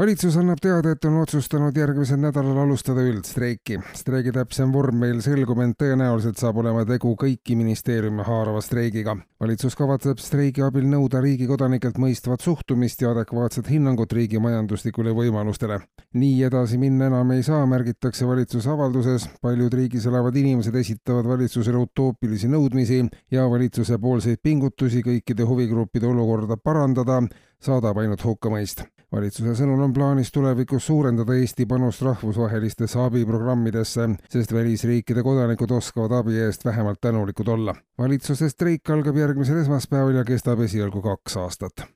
valitsus annab teada, et on otsustanud järgmisel nädalal alustada üldstreiki. streigi täpsem vorm veel selgub, ent tõenäoliselt saab olema tegu kõiki ministeeriume haarava streigiga. valitsus kavatseb streigi abil nõuda riigi kodanikelt mõistvat suhtumist ja adekvaatset hinnangut riigi majanduslikule võimalustele. nii edasi minna enam ei saa, märgitakse valitsuse avalduses. paljud riigis elavad inimesed esitavad valitsusele utoopilisi nõudmisi ja valitsuse poolseid pingutusi kõikide huvigruppide olukorda parandada saadab ainult hukkamõist valitsuse sõnul on plaanis tulevikus suurendada Eesti panust rahvusvahelistesse abiprogrammidesse, sest välisriikide kodanikud oskavad abi eest vähemalt tänulikud olla. valitsuse streik algab järgmisel esmaspäeval ja kestab esialgu kaks aastat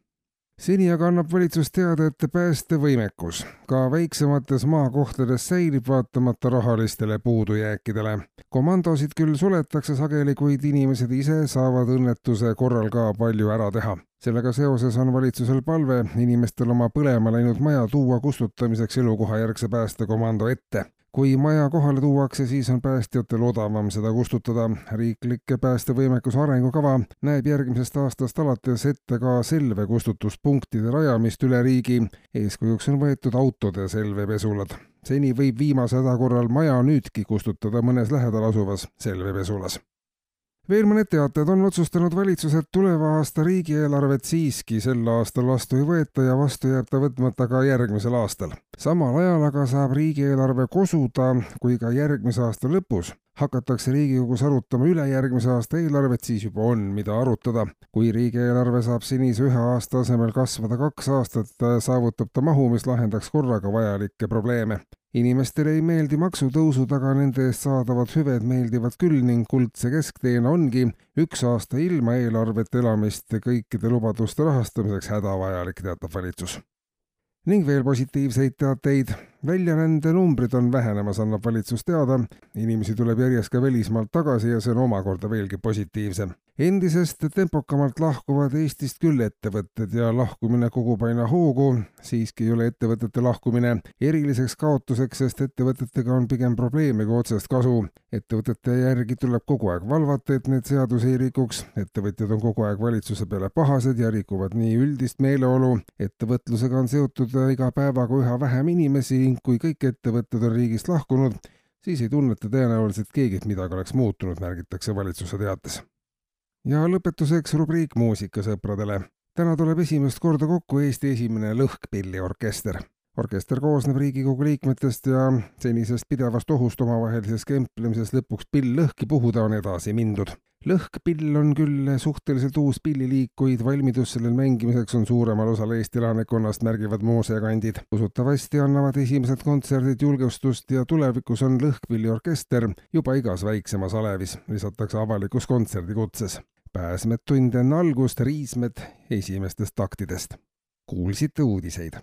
seni aga annab valitsus teada, et päästevõimekus ka väiksemates maakohtades säilib vaatamata rahalistele puudujääkidele. komandosid küll suletakse sageli, kuid inimesed ise saavad õnnetuse korral ka palju ära teha sellega seoses on valitsusel palve inimestel oma põlema läinud maja tuua kustutamiseks elukohajärgse päästekomando ette. Kui maja kohale tuuakse, siis on päästjatel odavam seda kustutada. riiklik päästevõimekuse arengukava näeb järgmisest aastast alates ette ka selvekustutuspunktide rajamist üle riigi. eeskujuks on võetud autode selvepesulad. seni võib viimase häda korral maja nüüdki kustutada mõnes lähedal asuvas selvepesulas veel mõned teated on otsustanud valitsus, et tuleva aasta riigieelarvet siiski sel aastal vastu ei võeta ja vastu jääb ta võtmata ka järgmisel aastal. samal ajal aga saab riigieelarve kosuda, kui ka järgmise aasta lõpus hakatakse Riigikogus arutama ülejärgmise aasta eelarvet, siis juba on, mida arutada. kui riigieelarve saab senise ühe aasta asemel kasvada kaks aastat, saavutab ta mahu, mis lahendaks korraga vajalikke probleeme inimestele ei meeldi maksutõusud, aga nende eest saadavad hüved meeldivad küll ning kuldse keskteena ongi üks aasta ilma eelarvet elamist kõikide lubaduste rahastamiseks hädavajalik, teatab valitsus. ning veel positiivseid teateid väljarändenumbrid on vähenemas, annab valitsus teada. inimesi tuleb järjest ka välismaalt tagasi ja see on omakorda veelgi positiivsem. endisest tempokamalt lahkuvad Eestist küll ettevõtted ja lahkumine kogub aina hoogu. siiski ei ole ettevõtete lahkumine eriliseks kaotuseks, sest ettevõtetega on pigem probleeme kui otsest kasu. ettevõtete järgi tuleb kogu aeg valvata, et need seadusi ei rikuks. ettevõtjad on kogu aeg valitsuse peale pahased ja rikuvad nii üldist meeleolu. ettevõtlusega on seotud iga päevaga üha vähem inimesi ning kui kõik ettevõtted on riigist lahkunud, siis ei tunneta tõenäoliselt keegi, et midagi oleks muutunud, märgitakse valitsuse teates. ja lõpetuseks rubriik muusikasõpradele. täna tuleb esimest korda kokku Eesti esimene lõhkpilliorkester orkester koosneb Riigikogu liikmetest ja senisest pidevast ohust omavahelisest kemplemisest lõpuks pill lõhki puhuda on edasi mindud. lõhkpill on küll suhteliselt uus pilliliik, kuid valmidus sellel mängimiseks on suuremal osal Eesti elanikkonnast, märgivad muuseakandid. usutavasti annavad esimesed kontserdid julgustust ja tulevikus on lõhkpilliorkester juba igas väiksemas alevis, lisatakse avalikus kontserdikutses. pääsmed tund enne algust, riismed esimestest taktidest. kuulsite uudiseid